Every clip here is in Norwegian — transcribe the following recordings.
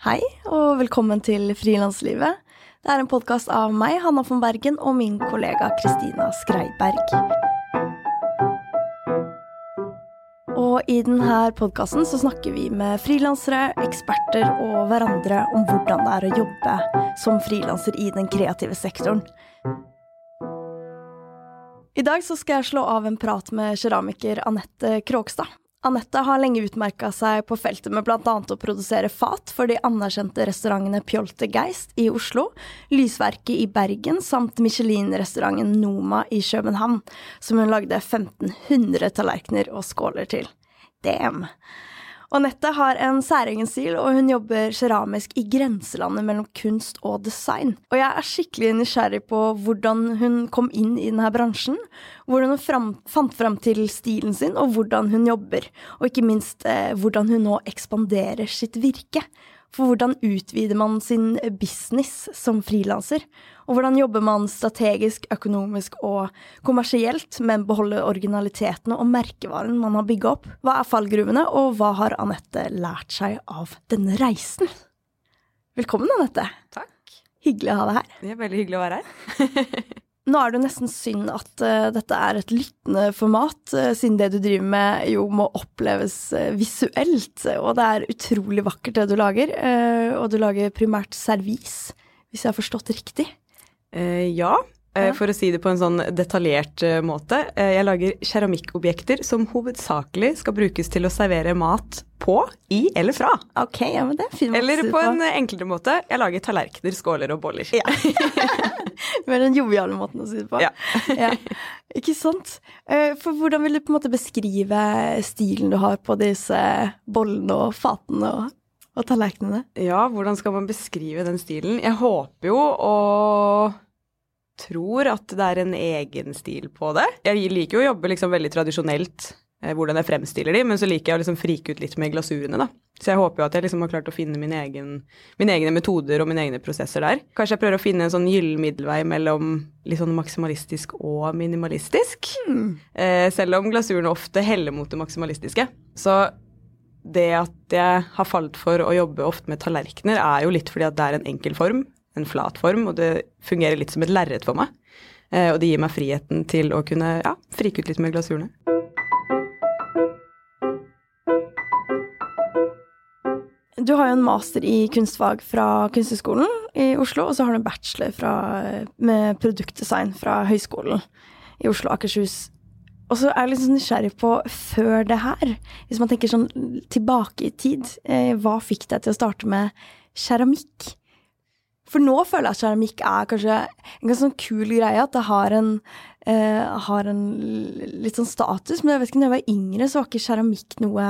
Hei, og velkommen til Frilanslivet. Det er en podkast av meg, Hanna von Bergen, og min kollega Kristina Skreiberg. Og i denne podkasten så snakker vi med frilansere, eksperter og hverandre om hvordan det er å jobbe som frilanser i den kreative sektoren. I dag så skal jeg slå av en prat med keramiker Anette Krogstad. Anette har lenge utmerka seg på feltet med bl.a. å produsere fat for de anerkjente restaurantene Pjolte Geist i Oslo, Lysverket i Bergen samt Michelin-restauranten Noma i København, som hun lagde 1500 tallerkener og skåler til. Damn! Anette har en særegen stil, og hun jobber keramisk i grenselandet mellom kunst og design. Og jeg er skikkelig nysgjerrig på hvordan hun kom inn i denne bransjen, hvordan hun fram, fant fram til stilen sin, og hvordan hun jobber. Og ikke minst eh, hvordan hun nå ekspanderer sitt virke. For hvordan utvider man sin business som frilanser? Og hvordan jobber man strategisk, økonomisk og kommersielt, men beholder originaliteten og merkevaren man har bygga opp? Hva er fallgruvene, og hva har Anette lært seg av denne reisen? Velkommen, Anette. Takk. Hyggelig å ha deg her. Det er veldig hyggelig å være her. Nå er det jo nesten synd at uh, dette er et lyttende format, uh, siden det du driver med jo må oppleves uh, visuelt. Og det er utrolig vakkert det du lager. og du lager primært servis, hvis jeg har forstått riktig. ja. For å si det på en sånn detaljert måte. Jeg lager keramikkobjekter som hovedsakelig skal brukes til å servere mat på, i eller fra. Ok, ja, men det er fin måte Eller på, en enklere måte. Jeg lager tallerkener, skåler og boller. Ja. Med den joviale måten å si det på. Ja. ja. Ikke sant. Eh, for hvordan vil du på en måte beskrive stilen du har på disse bollene og fatene og, og tallerkenene? Ja, hvordan skal man beskrive den stilen? Jeg håper jo og tror at det er en egen stil på det. Jeg liker jo å jobbe liksom veldig tradisjonelt Eh, hvordan jeg fremstiller de, men så liker jeg å liksom frike ut litt med glasurene, da. Så jeg håper jo at jeg liksom har klart å finne mine, egen, mine egne metoder og mine egne prosesser der. Kanskje jeg prøver å finne en sånn gyllen middelvei mellom litt sånn maksimalistisk og minimalistisk. Mm. Eh, selv om glasurene ofte heller mot det maksimalistiske. Så det at jeg har falt for å jobbe ofte med tallerkener, er jo litt fordi at det er en enkel form, en flat form, og det fungerer litt som et lerret for meg. Eh, og det gir meg friheten til å kunne ja, frike ut litt med glasurene. Du har jo en master i kunstfag fra Kunsthøgskolen i Oslo, og så har du en bachelor fra, med produktdesign fra Høgskolen i Oslo og Akershus. Og så er jeg litt sånn nysgjerrig på, før det her, hvis man tenker sånn tilbake i tid, eh, hva fikk deg til å starte med keramikk? For nå føler jeg at keramikk er kanskje en ganske sånn kul greie, at det har en, eh, har en litt sånn status. Men jeg vet ikke, når jeg var yngre, så var ikke keramikk noe,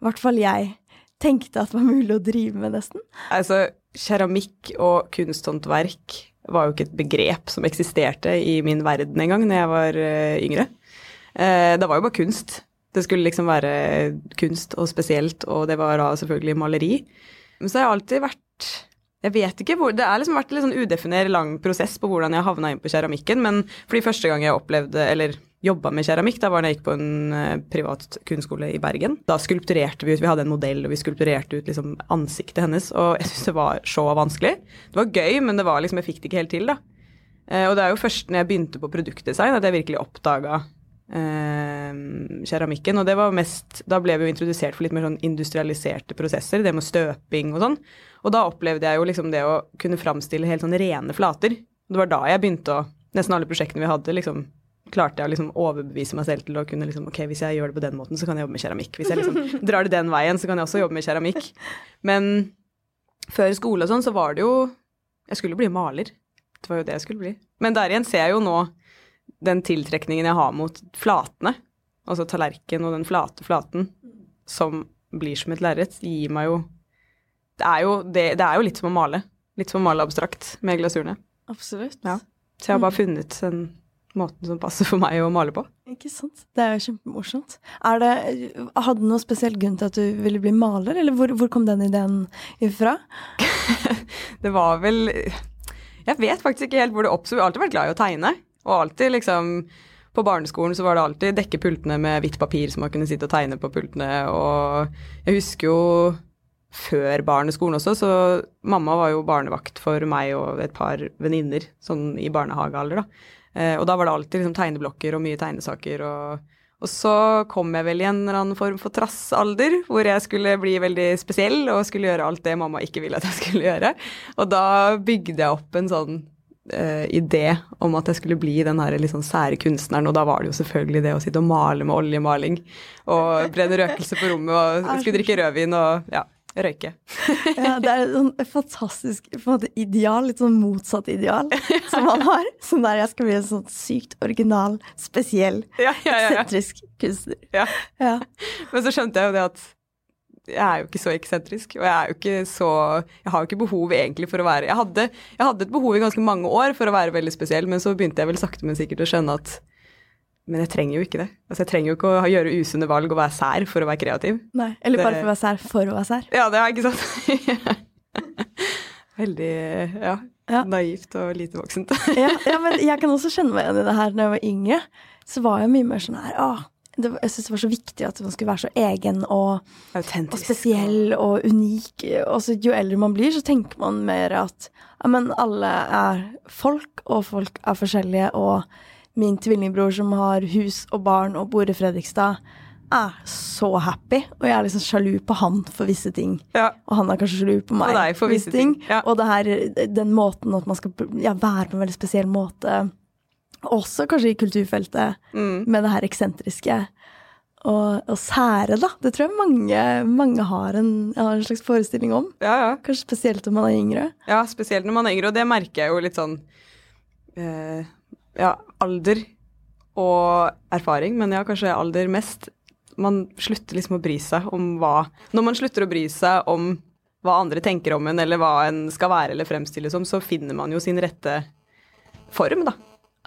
i hvert fall jeg, tenkte at var mulig å drive med, nesten? Altså, keramikk og kunsthåndverk var jo ikke et begrep som eksisterte i min verden engang da jeg var uh, yngre. Uh, det var jo bare kunst. Det skulle liksom være kunst og spesielt, og det var da selvfølgelig maleri. Men så har jeg alltid vært jeg vet ikke hvor, Det har liksom vært en sånn udefinert lang prosess på hvordan jeg havna inn på keramikken, men fordi første gang jeg opplevde, eller jobba med keramikk. Da var da jeg gikk på en uh, privat kunstskole i Bergen. Da skulpturerte vi ut, vi hadde en modell, og vi skulpturerte ut liksom ansiktet hennes. Og jeg syntes det var så vanskelig. Det var gøy, men det var liksom, jeg fikk det ikke helt til, da. Uh, og det er jo først når jeg begynte på produktdesign at jeg virkelig oppdaga keramikken. Og det var mest Da ble vi jo introdusert for litt mer sånn industrialiserte prosesser, det med støping og sånn. Og da opplevde jeg jo liksom det å kunne framstille helt sånn rene flater. Det var da jeg begynte å Nesten alle prosjektene vi hadde, liksom klarte jeg å liksom overbevise meg selv til å kunne liksom Ok, hvis jeg gjør det på den måten, så kan jeg jobbe med keramikk. Hvis jeg liksom drar det den veien, så kan jeg også jobbe med keramikk. Men før skole og sånn, så var det jo Jeg skulle bli maler. Det var jo det jeg skulle bli. Men der igjen ser jeg jo nå den tiltrekningen jeg har mot flatene. Altså tallerken og den flate flaten som blir som et lerret, gir meg jo det er jo, det, det er jo litt som å male. Litt som å male abstrakt med glasurene. Absolutt. Ja. Så jeg har bare funnet den måten som passer for meg å male på. Ikke sant. Det er jo kjempemorsomt. Er det, hadde du noen spesiell grunn til at du ville bli maler, eller hvor, hvor kom den ideen ifra? det var vel Jeg vet faktisk ikke helt hvor det oppsto. Jeg har alltid vært glad i å tegne. Og alltid liksom På barneskolen så var det alltid dekke pultene med hvitt papir så man kunne sitte og tegne på pultene, og jeg husker jo før barneskolen også, så mamma var jo barnevakt for meg og et par venninner sånn i barnehagealder, da. Eh, og da var det alltid liksom tegneblokker og mye tegnesaker og og så kom jeg vel i en eller annen form for trassalder, hvor jeg skulle bli veldig spesiell og skulle gjøre alt det mamma ikke ville at jeg skulle gjøre. Og da bygde jeg opp en sånn uh, idé om at jeg skulle bli den her sånn sære kunstneren, og da var det jo selvfølgelig det å sitte og male med oljemaling og brenne røkelse på rommet og skulle drikke rødvin og ja. Røyke. ja, det er sånn fantastisk på en måte, ideal, litt sånn motsatt ideal som man har. Sånn der jeg skal bli en sånn sykt original, spesiell, ja, ja, ja, eksentrisk kunstner. Ja. Men så skjønte jeg jo det at jeg er jo ikke så eksentrisk, og jeg er jo ikke så Jeg har jo ikke behov egentlig for å være jeg hadde, jeg hadde et behov i ganske mange år for å være veldig spesiell, men så begynte jeg vel sakte, men sikkert å skjønne at men jeg trenger jo ikke det. Altså, jeg trenger jo ikke å gjøre usunne valg og være sær for å være kreativ. Nei, Eller bare for å være sær for å være sær. Ja, det er ikke sant. Veldig ja, ja, naivt og lite voksent. ja, ja, men jeg kan også kjenne meg igjen i det her. Da jeg var yngre, så var jeg mye mer sånn her Å, det, jeg syntes det var så viktig at man skulle være så egen og, og spesiell og unik. Og så jo eldre man blir, så tenker man mer at ja, men alle er folk, og folk er forskjellige, og min tvillingbror som har hus og barn og bor i Fredrikstad, er så happy, og jeg er liksom sjalu på han for visse ting. Ja. Og han er kanskje sjalu på meg for visse ting. ting. Ja. Og det her, den måten at man skal ja, være på en veldig spesiell måte, også kanskje i kulturfeltet, mm. med det her eksentriske. Og, og, sære, da. Det tror jeg mange, mange har, en, har, en, slags forestilling om. Ja, ja. Kanskje spesielt når man er yngre. Ja, spesielt når man er yngre, og det merker jeg jo litt sånn eh, ja, alder og erfaring, men ja, kanskje alder mest. Man slutter liksom å bry seg om hva Når man slutter å bry seg om hva andre tenker om en, eller hva en skal være eller fremstille som, så finner man jo sin rette form, da.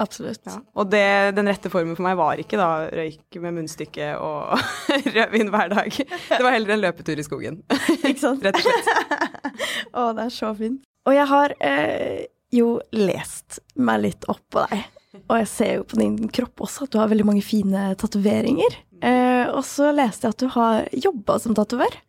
Absolutt. Ja. Og det, den rette formen for meg var ikke da røyk med munnstykke og rødvin hver dag. Det var heller en løpetur i skogen. Ikke sant? Rett og slett. Å, det er så fint. Og jeg har eh, jo lest meg litt opp på deg. Og jeg ser jo på din kropp også at du har veldig mange fine tatoveringer. Eh, og så leste jeg at du har jobba som tatover.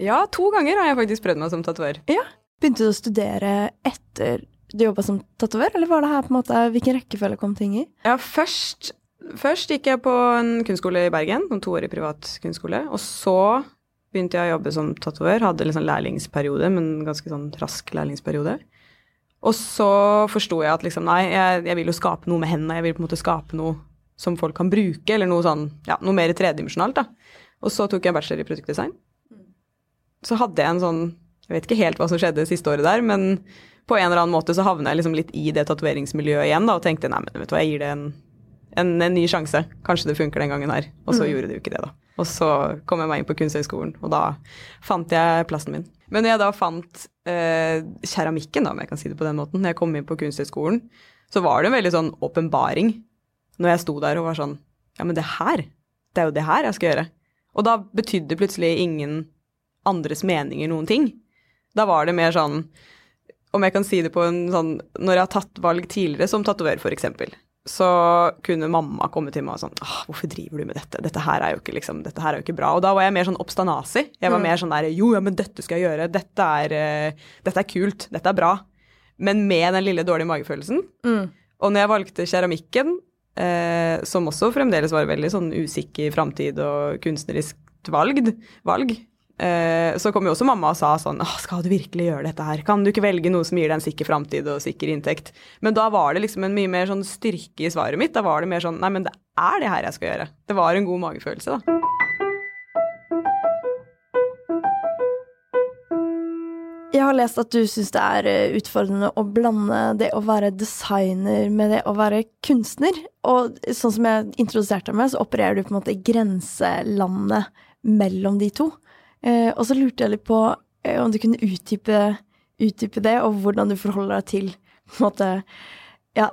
Ja, to ganger har jeg faktisk prøvd meg som tatover. Ja. Begynte du å studere etter du jobba som tatover, eller var det her på en måte hvilken rekkefølge kom ting i? Ja, først, først gikk jeg på en kunstskole i Bergen, en toårig privat kunstskole. Og så begynte jeg å jobbe som tatover. Hadde liksom lærlingsperiode, men ganske sånn rask lærlingsperiode. Og så forsto jeg at liksom, nei, jeg, jeg, vil jo skape noe med hendene. Jeg vil på en måte skape noe som folk kan bruke, eller noe sånn, ja, noe mer tredimensjonalt, da. Og så tok jeg bachelor i produktdesign. Så hadde jeg en sånn Jeg vet ikke helt hva som skjedde siste året der, men på en eller annen måte så havna jeg liksom litt i det tatoveringsmiljøet igjen, da, og tenkte nei, men vet du hva, jeg gir det en, en, en ny sjanse. Kanskje det funker den gangen her. Og så mm. gjorde det jo ikke det, da. Og så kom jeg meg inn på Kunsthøgskolen, og da fant jeg plassen min. Men når jeg da fant eh, keramikken, da, om jeg kan si det på den måten, når jeg kom inn på Kunsthøgskolen, så var det en veldig sånn åpenbaring når jeg sto der og var sånn Ja, men det her, det er jo det her jeg skal gjøre. Og da betydde plutselig ingen andres meninger noen ting. Da var det mer sånn Om jeg kan si det på en sånn Når jeg har tatt valg tidligere som tatoverer f.eks så kunne mamma komme til meg og sånn ah, 'Hvorfor driver du med dette? Dette her er jo ikke, liksom, dette her er jo ikke bra.' Og da var jeg mer sånn obstanasi. Jeg var mm. mer sånn der 'Jo, ja, men dette skal jeg gjøre. Dette er, uh, dette er kult. Dette er bra.' Men med den lille dårlige magefølelsen. Mm. Og når jeg valgte keramikken, eh, som også fremdeles var veldig sånn usikker framtid og kunstnerisk valgd, valg, så kom jo også mamma og sa sånn Skal du virkelig gjøre dette her? Kan du ikke velge noe som gir deg en sikker framtid og sikker inntekt? Men da var det liksom en mye mer sånn styrke i svaret mitt. Da var det mer sånn Nei, men det er det her jeg skal gjøre. Det var en god magefølelse, da. Jeg har lest at du syns det er eh, utfordrende å blande det å være designer med det å være kunstner. Og sånn som jeg introduserte deg med, så opererer du på en måte grenselandet mellom de to. Eh, og så lurte jeg litt på eh, om du kunne utdype, utdype, det, og hvordan du forholder deg til måte, ja,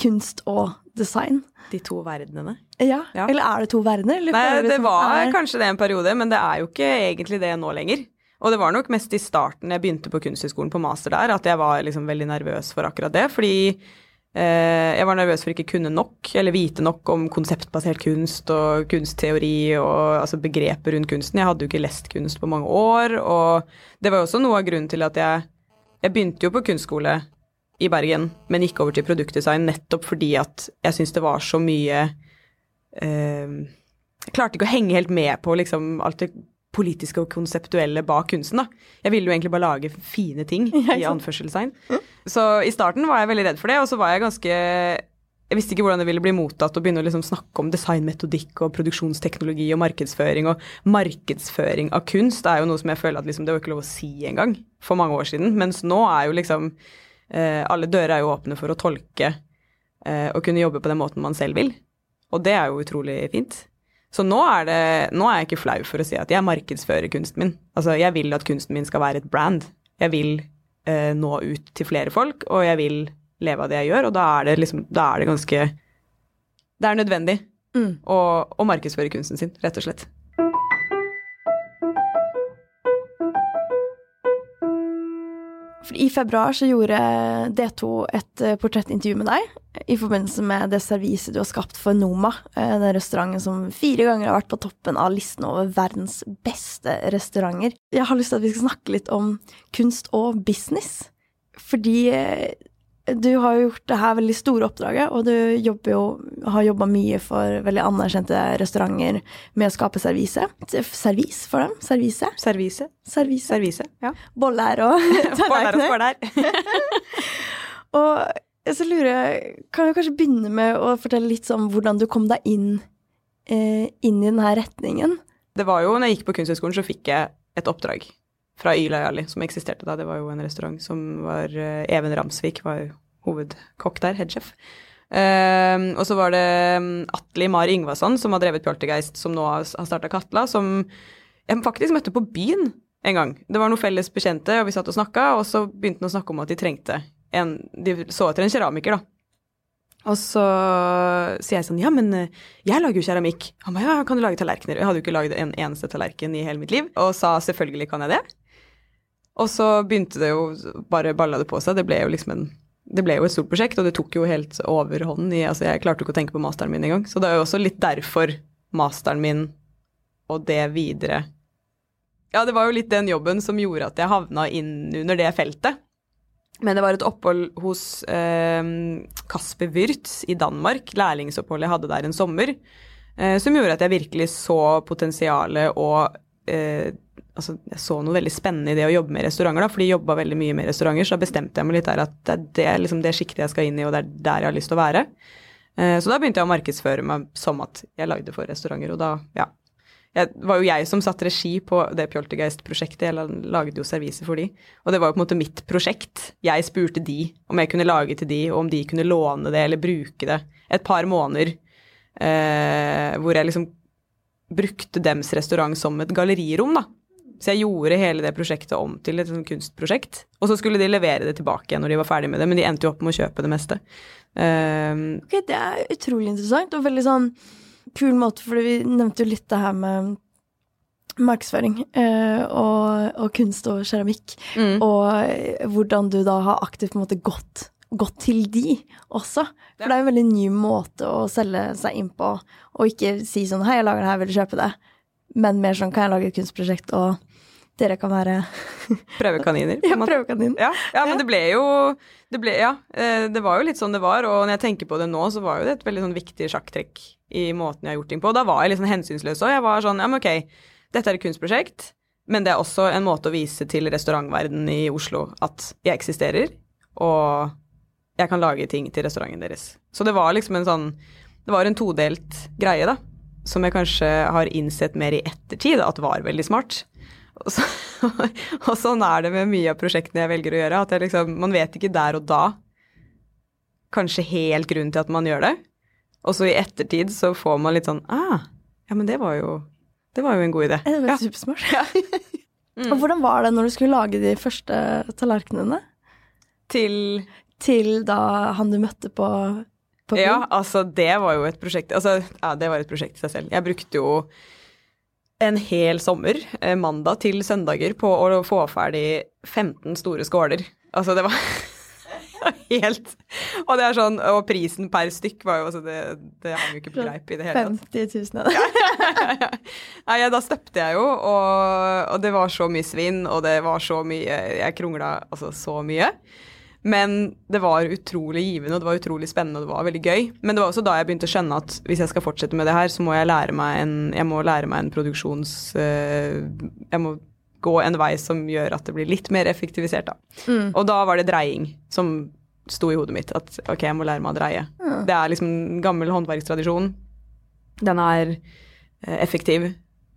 kunst og design. De to verdenene? Ja. ja. Eller er det to verdener? Nei, det var er... kanskje det en periode, men det er jo ikke egentlig det nå lenger. Og det var nok mest i starten jeg begynte på Kunsthøgskolen på master der, at jeg var liksom veldig nervøs for akkurat det. Fordi jeg var nervøs for ikke kunne nok, eller vite nok om konseptbasert kunst og kunstteori og altså begrepet rundt kunsten. Jeg hadde jo ikke lest kunst på mange år, og det var jo også noe av grunnen til at jeg Jeg begynte jo på kunstskole i Bergen, men gikk over til produktdesign nettopp fordi at jeg syntes det var så mye eh, Jeg klarte ikke å henge helt med på liksom alt det politiske og konseptuelle bak kunsten, da. Jeg ville jo egentlig bare lage fine ting, i anførselstegn. Så i starten var jeg veldig redd for det, og så var jeg ganske jeg visste ikke hvordan det ville bli mottatt å begynne å liksom snakke om designmetodikk og produksjonsteknologi og markedsføring. Og markedsføring av kunst er jo noe som jeg føler at liksom, det var ikke lov å si engang for mange år siden. Mens nå er jo liksom eh, Alle dører er jo åpne for å tolke eh, og kunne jobbe på den måten man selv vil. Og det er jo utrolig fint. Så nå er, det, nå er jeg ikke flau for å si at jeg markedsfører kunsten min. Altså, jeg vil at kunsten min skal være et brand. Jeg vil eh, nå ut til flere folk, og jeg vil leve av det jeg gjør, og da er det liksom Da er det ganske Det er nødvendig Mm. å, å markedsføre kunsten sin, rett og slett. For I februar så gjorde D2 et eh, portrettintervju med deg i forbindelse med det serviset du har skapt for Noma, eh, den restauranten som fire ganger har vært på toppen av listen over verdens beste restauranter. Jeg har lyst til at vi skal snakke litt om kunst og business. Fordi eh, du har jo gjort det her veldig store oppdraget, og du jo, har jobba mye for veldig anerkjente restauranter med å skape servise. Servis for dem? Servise? Servise. Servise. Servise, ja. Boller og tallerkener. Boller og tallerkener. skål der. Og så lurer jeg Kan vi kanskje begynne med å fortelle litt om hvordan du kom deg inn, eh, inn i denne retningen? Det var jo, når jeg gikk på Kunsthøgskolen, så fikk jeg et oppdrag fra Yla Jali, som eksisterte da. Det var jo en restaurant som var eh, Even Ramsvik var jo hovedkokk der, headsjef. Um, og så var det um, Atli Mar Yngvason, som har drevet Pjoltergeist, som nå har, starta Katla, som jeg faktisk møtte på byen en gang. Det var noen felles bekjente, og vi satt og snakka, og så begynte han å snakke om at de trengte en De så etter en keramiker, da. Og så sier jeg sånn Ja, men eh, jeg lager jo keramikk. Han ba ja, kan du lage tallerkener? Jeg hadde jo ikke laget en eneste tallerken i hele mitt liv. Og sa selvfølgelig kan jeg det. Og så begynte det jo bare balla det på seg. Det ble jo liksom en det ble jo et stort prosjekt, og det tok jo helt overhånden i Altså, jeg klarte jo ikke å tenke på masteren min engang. Så det er jo også litt derfor masteren min og det videre Ja, det var jo litt den jobben som gjorde at jeg havna inn under det feltet. Men det var et opphold hos eh, Kasper Wyrtz i Danmark, lærlingsoppholdet jeg hadde der en sommer, eh, som gjorde at jeg virkelig så potensialet og eh, altså, jeg så noe veldig spennende i det å jobbe med restauranter, da, for de jobba veldig mye med restauranter, så da bestemte jeg meg litt der at det er det, liksom, det sjiktet jeg skal inn i, og det er der jeg har lyst til å være. Eh, så da begynte jeg å markedsføre meg som at jeg lagde for restauranter, og da, ja. Det var jo jeg som satte regi på det Pjoltergeist-prosjektet, jeg lagde jo serviser for de. Og det var jo på en måte mitt prosjekt. Jeg spurte de om jeg kunne lage til de, og om de kunne låne det eller bruke det et par måneder. Eh, hvor jeg liksom brukte dems restaurant som et gallerirom, da. Så jeg gjorde hele det prosjektet om til et sånt kunstprosjekt. Og så skulle de levere det tilbake igjen når de var ferdig med det, men de endte jo opp med å kjøpe det meste. Um, Ok, Det er utrolig interessant og veldig sånn kul måte, for vi nevnte jo litt det her med markedsføring eh, og, og kunst og keramikk, mm. og hvordan du da har aktivt på en måte gått, gått til de også. For Ja. det er jo en veldig ny måte å selge seg inn på, og ikke si sånn hei, jeg lager det her, vil du kjøpe det? Men mer sånn, kan jeg lage et kunstprosjekt, og dere kan være Prøvekaniner. ja, prøvekanin. Ja, ja, men det ble jo det ble, Ja, eh, det var jo litt sånn det var. Og når jeg tenker på det nå, så var jo det et veldig sånn viktig sjakktrekk i måten jeg har gjort ting på. Og da var jeg litt sånn hensynsløs òg. Jeg var sånn Ja, men ok, dette er et kunstprosjekt, men det er også en måte å vise til restaurantverdenen i Oslo at jeg eksisterer, og jeg kan lage ting til restauranten deres. Så det var liksom en sånn Det var en todelt greie, da. Som jeg kanskje har innsett mer i ettertid at var veldig smart. Og, så, og sånn er det med mye av prosjektene jeg velger å gjøre. At liksom, man vet ikke der og da kanskje helt grunnen til at man gjør det. Og så i ettertid så får man litt sånn Ah, ja, men det var jo, det var jo en god idé. Det var Ja. supersmart. Og hvordan var det når du skulle lage de første tallerkenene? Til Til da han du møtte på, på Ja, altså det var jo et prosjekt Altså, ja, det var et prosjekt i seg selv. Jeg brukte jo en hel sommer, eh, mandag til søndager, på å få ferdig 15 store skåler. Altså, det var Helt. Og det er sånn, og prisen per stykk var jo altså Det, det hang jo ikke på greip i det hele tatt. 50 000 av det. Nei, ja, da støpte jeg jo, og, og det var så mye svinn, og det var så mye Jeg krongla altså så mye. Men det var utrolig givende, og det var utrolig spennende, og det var veldig gøy. Men det var også da jeg begynte å skjønne at hvis jeg skal fortsette med det her, så må jeg lære meg en, lære meg en produksjons... øh, jeg må gå en vei som gjør at det blir litt mer effektivisert, da. Mm. Og da var det dreying som sto i hodet mitt. At ok, jeg må lære meg å dreie. Mm. Det er liksom en gammel håndverkstradisjon. Den er eh, effektiv.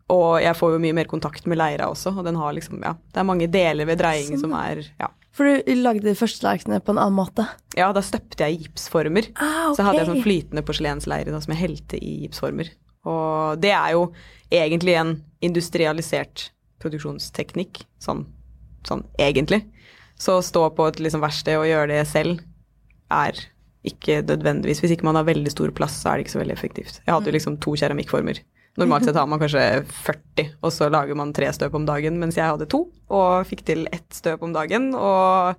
Og jeg får jo mye mer kontakt med leira også, og den har liksom, ja. Det er mange deler ved dreying Sånn, som er Ja. For du lagde de første tallerkenene på en annen måte? Ja, da støpte jeg i gipsformer. Ah, Så hadde jeg sånn flytende porselensleire da, som jeg helte i gipsformer. Og det er jo egentlig en industrialisert produksjonsteknikk, sånn, sånn egentlig. Så å stå på et liksom verksted og gjøre det selv er ikke nødvendigvis Hvis ikke man har veldig stor plass, så er det ikke så veldig effektivt. Jeg hadde jo liksom to keramikkformer. Normalt sett har man kanskje 40, og så lager man tre støp om dagen, mens jeg hadde to, og fikk til ett støp om dagen, og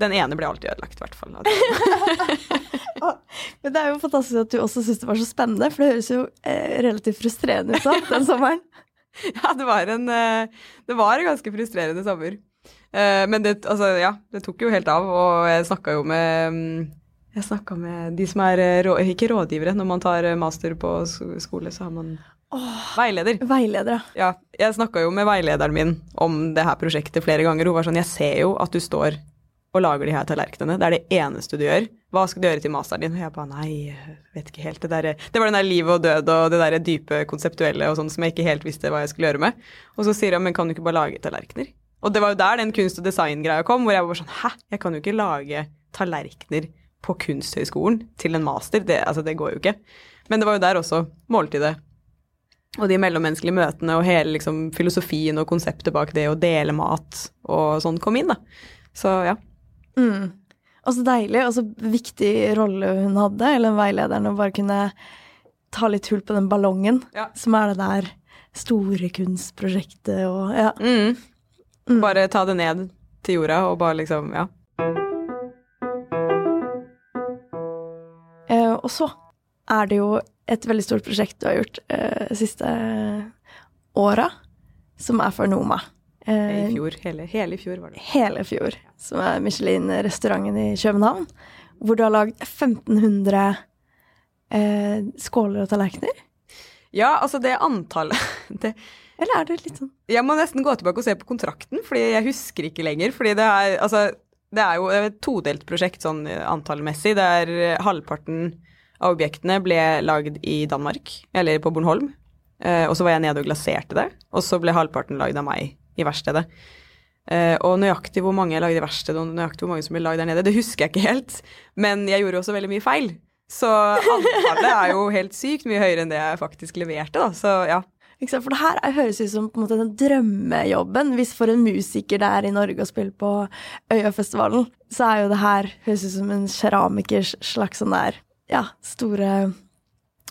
den ene ble alltid ødelagt, i hvert fall. Men det er jo fantastisk at du også syntes det var så spennende, for det høres jo eh, relativt frustrerende ut da, den sommeren. Ja, det var en, eh, det var en ganske frustrerende sommer. Eh, Men det, altså, ja, det tok jo helt av, og jeg snakka jo med mm, Jeg snakka med de som er eh, ikke rådgivere. Når man tar eh, master på skole, så har man veileder. Veileder, Ja, jeg snakka jo med veilederen min om det her prosjektet flere ganger. Hun var sånn Jeg ser jo at du står og lager de her tallerkenene. Det er det eneste du gjør. Hva skal du gjøre til masteren din? Og jeg bare nei, vet ikke helt. Det, der, det var den der liv og død og det der dype konseptuelle og sånn som jeg ikke helt visste hva jeg skulle gjøre med. Og så sier hun men kan du ikke bare lage tallerkener? Og det var jo der den kunst- og design-greia kom, hvor jeg var sånn hæ, jeg kan jo ikke lage tallerkener på Kunsthøgskolen til en master. Det, altså, det går jo ikke. Men det var jo der også måltidet og de mellommenneskelige møtene og hele liksom, filosofien og konseptet bak det å dele mat og sånn kom inn, da. Så ja. Mm. Og så deilig, og så viktig rolle hun hadde, eller veilederen, å bare kunne ta litt hull på den ballongen, Ja. som er det der store kunstprosjektet og ja. Mm. Mm. Bare ta det ned til jorda og bare liksom, ja. Og så er det jo et veldig stort prosjekt du har gjort eh, de siste åra, som er for Noma. I Eh, fjor, hele, hele fjor var det. hele fjor, som er Michelin-restauranten i København, hvor du har lagd 1500 eh, skåler og tallerkener. Ja, altså det antallet det, Eller er det litt sånn Jeg må nesten gå tilbake og se på kontrakten, fordi jeg husker ikke lenger. Fordi det er, altså, det er jo et todelt prosjekt sånn antallmessig. er halvparten av objektene ble lagd i Danmark, eller på Bornholm. Eh, og så var jeg nede og glaserte det. Og så ble halvparten lagd av meg i verkstedet. Eh, og nøyaktig hvor mange jeg lagde i verkstedet, og nøyaktig hvor mange som ble lagd der nede, det husker jeg ikke helt. Men jeg gjorde også veldig mye feil. Så antallet er jo helt sykt mye høyere enn det jeg faktisk leverte, da. Så ja. For det her er- høres ut som på en måte den drømmejobben. Hvis for en musiker det er i Norge å spille på Øyafestivalen, så er jo det her høres ut som en keramikers slags sånn der ja, store,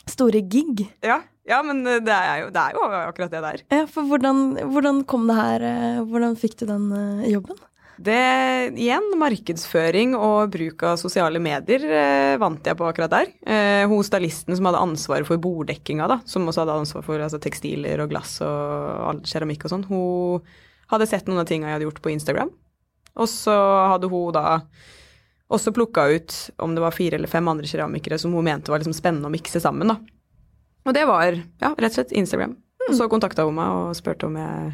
store gig. Ja, ja men det er, jo, det er jo akkurat det der. Ja, for hvordan, hvordan kom det her eh, Hvordan fikk du den eh, jobben? Det, igjen, markedsføring og bruk av sosiale medier eh, vant jeg på akkurat der. Eh, hun stylisten som hadde ansvaret for borddekkinga, da, som også hadde ansvar for altså, tekstiler og glass og keramikk og sånn, hun hadde sett noen av tinga jeg hadde gjort på Instagram. Og så hadde hun da også plukka ut om det var fire eller fem andre keramikere som hun mente var liksom spennende å mikse sammen, da. Og det var ja, rett og slett Instagram. Og så kontakta hun meg og spurte om jeg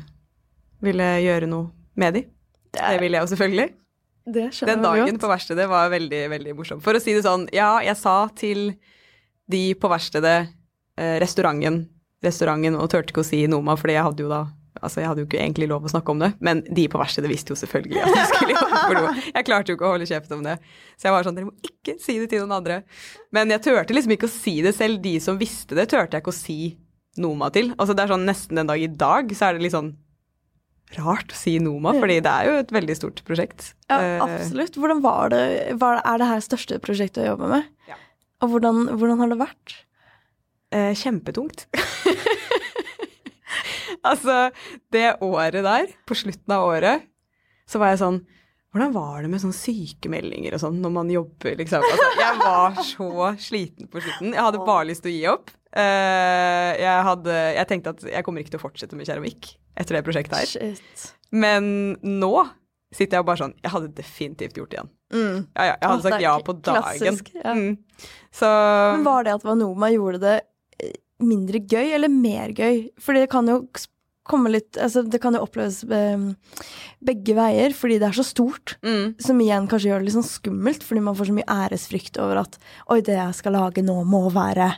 ville gjøre noe med de. Det ville jeg jo selvfølgelig. det skjønner Den dagen på verkstedet var veldig, veldig morsom. For å si det sånn, ja, jeg sa til de på verkstedet, eh, restauranten, restauranten, og turte ikke å si Noma, fordi jeg hadde jo da Altså, jeg hadde jo ikke egentlig lov å snakke om det, men de på verkstedet visste jo selvfølgelig at jeg skulle jobbe for noe. Jeg klarte jo ikke å holde kjeft om det. Så jeg var sånn, dere må ikke si det til noen andre. Men jeg turte liksom ikke å si det selv. De som visste det, turte jeg ikke å si Noma til. Altså, det er sånn nesten den dag i dag, så er det litt sånn rart å si Noma, fordi det er jo et veldig stort prosjekt. Ja, Eh, absolutt. Hvordan var det, Er det her største prosjektet å jobbe med? Ja. Og hvordan, hvordan har det vært? Eh, kjempetungt. altså, det året der, på slutten av året, så var jeg sånn hvordan var det med sånne sykemeldinger og sånn når man jobber, liksom? Altså, jeg var så sliten på slutten. Jeg hadde bare lyst til å gi opp. Uh, jeg, hadde, jeg tenkte at jeg kommer ikke til å fortsette med keramikk etter det prosjektet her. Shit. Men nå sitter jeg bare sånn Jeg hadde definitivt gjort det igjen. Mm. Ja, ja, jeg hadde sagt ja på dagen. klassisk, ja. Mm. Så Men var det at Vanoma gjorde det eh, mindre gøy, eller mer gøy? Fordi det kan jo komme litt Altså, det kan jo oppleves eh, begge veier, fordi det er så stort. mm. Som igjen kanskje gjør det litt sånn skummelt, fordi man får så mye æresfrykt over at oi, det jeg skal lage nå, må være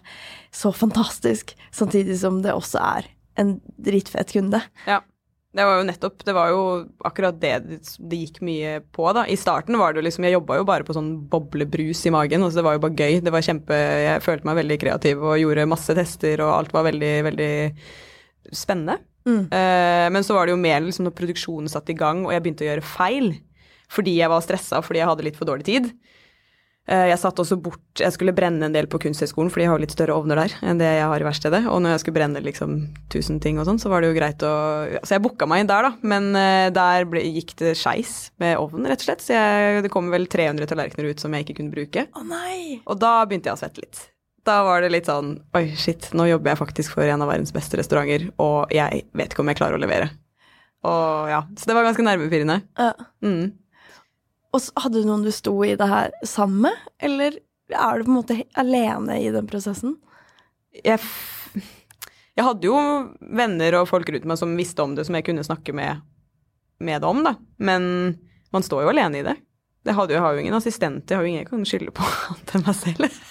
så fantastisk. Samtidig som det også er en dritfet kunde. Ja. Det var jo nettopp Det var jo akkurat det det gikk mye på, da. I starten var det jo liksom Jeg jobba jo bare på sånn boblebrus i magen, altså det var jo bare gøy. Det var kjempe Jeg følte meg veldig kreativ og gjorde masse tester, og alt var veldig, veldig spennende. Mm. Eh, men så var det jo mer liksom når produksjonen satte i gang, og jeg begynte å gjøre feil fordi jeg var stressa fordi jeg hadde litt for dårlig tid. Uh, Jeg satt også bort Jeg skulle brenne en del på Kunsthøgskolen, fordi jeg har litt større ovner der enn det jeg har i verkstedet. Og når jeg skulle brenne liksom tusen ting og sånn, så var det jo greit å ja, Så jeg booka meg inn der, da. Men uh, der ble, gikk det skeis med ovnen, rett og slett. Så jeg, det kom vel 300 tallerkener ut som jeg ikke kunne bruke. Å nei! Og da begynte jeg å svette litt. Da var det litt sånn Oi, shit, nå jobber jeg faktisk for en av verdens beste restauranter, og jeg vet ikke om jeg klarer å levere. Og ja, Så det var ganske nervepirrende. Ja. Mm. Og så hadde du noen du sto i det her sammen med, eller er du på en måte alene i den prosessen? jeg, jeg hadde jo venner og folk rundt meg som visste om det, som jeg kunne snakke med, med det om, da. Men man står jo alene i det. Jeg, hadde, jeg har jo ingen assistent, jeg har jo ingen jeg kan skylde på annet enn meg selv.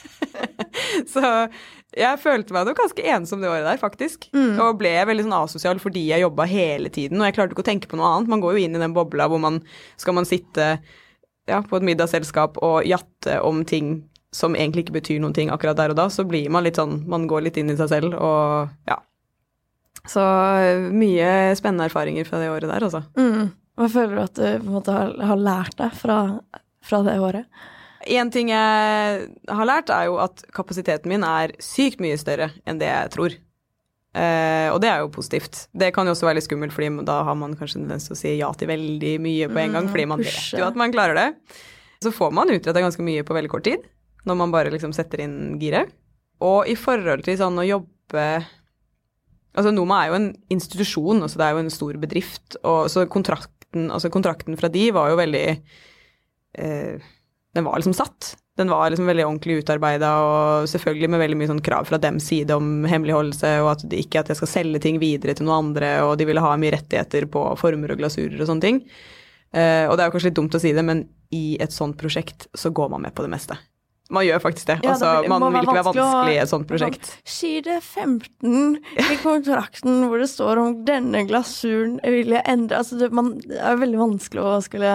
Så jeg følte meg nok ganske ensom det året der, faktisk. Mm. Og ble veldig sånn asosial fordi jeg jobba hele tiden, og jeg klarte ikke å tenke på noe annet. Man går jo inn i den bobla hvor man skal man sitte ja, på et middagsselskap og jatte om ting som egentlig ikke betyr noen ting akkurat der og da, så blir man litt sånn Man går litt inn i seg selv og ja. Så mye spennende erfaringer fra det året der, altså. Mm. Hva føler du at du på en måte har, har lært deg fra, fra det året? En ting jeg har lært, er jo at kapasiteten min er sykt mye større enn det jeg tror. Uh, og det er jo positivt. Det kan jo også være litt skummelt, fordi da har man kanskje en tendens til å si ja til veldig mye på en gang, Mm, fordi man pushe. vet jo at man klarer det. Så får man utretta ganske mye på veldig kort tid, når man bare liksom setter inn giret. Og i forhold til sånn å jobbe Altså Noma er jo en institusjon, altså det er jo en stor bedrift, og så kontrakten, altså kontrakten fra de var jo veldig eh, Den var liksom satt. Den var liksom veldig ordentlig utarbeida, og selvfølgelig med veldig mye sånn krav fra dems side om hemmeligholdelse, og at det ikke at jeg skal selge ting videre til noen andre, og de ville ha mye rettigheter på former og glasurer og sånne ting. Uh, og det er jo kanskje litt dumt å si det, men i et sånt prosjekt så går man med på det meste. Man gjør faktisk det. Ja, det altså, vil- man vil ikke være vanskelig i et sånt prosjekt. Side 15 i kontrakten hvor det står om denne glasuren vil jeg endre Altså, det, man, det er veldig vanskelig å skulle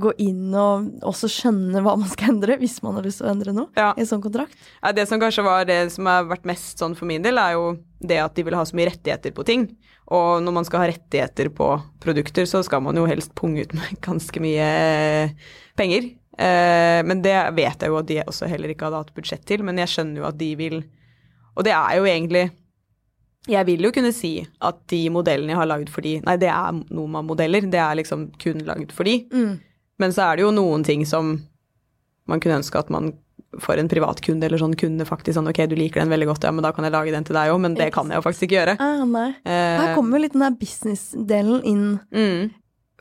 gå inn og også skjønne hva man skal endre, hvis man har lyst til å endre noe Ja. i en sånn kontrakt. Ja, det som kanskje var det som har vært mest sånn for min del, er jo det at de vil ha så mye rettigheter på ting. Og når man skal ha rettigheter på produkter, så skal man jo helst punge ut med ganske mye penger. Eh, men det vet jeg jo at de også heller ikke hadde hatt budsjett til, men jeg skjønner jo at de vil Og det er jo egentlig Jeg vil jo kunne si at de modellene jeg har lagd for de Nei, det er Noma-modeller, det er liksom kun lagd for de. Men så er det jo noen ting som man kunne ønske at man for en privatkunde eller sånn kunne faktisk sånn ok, du liker den veldig godt, ja, men da kan jeg lage den til deg òg, men det kan jeg jo faktisk ikke gjøre. Ah, nei. Eh, Her kommer jo litt den der business-delen inn. mm,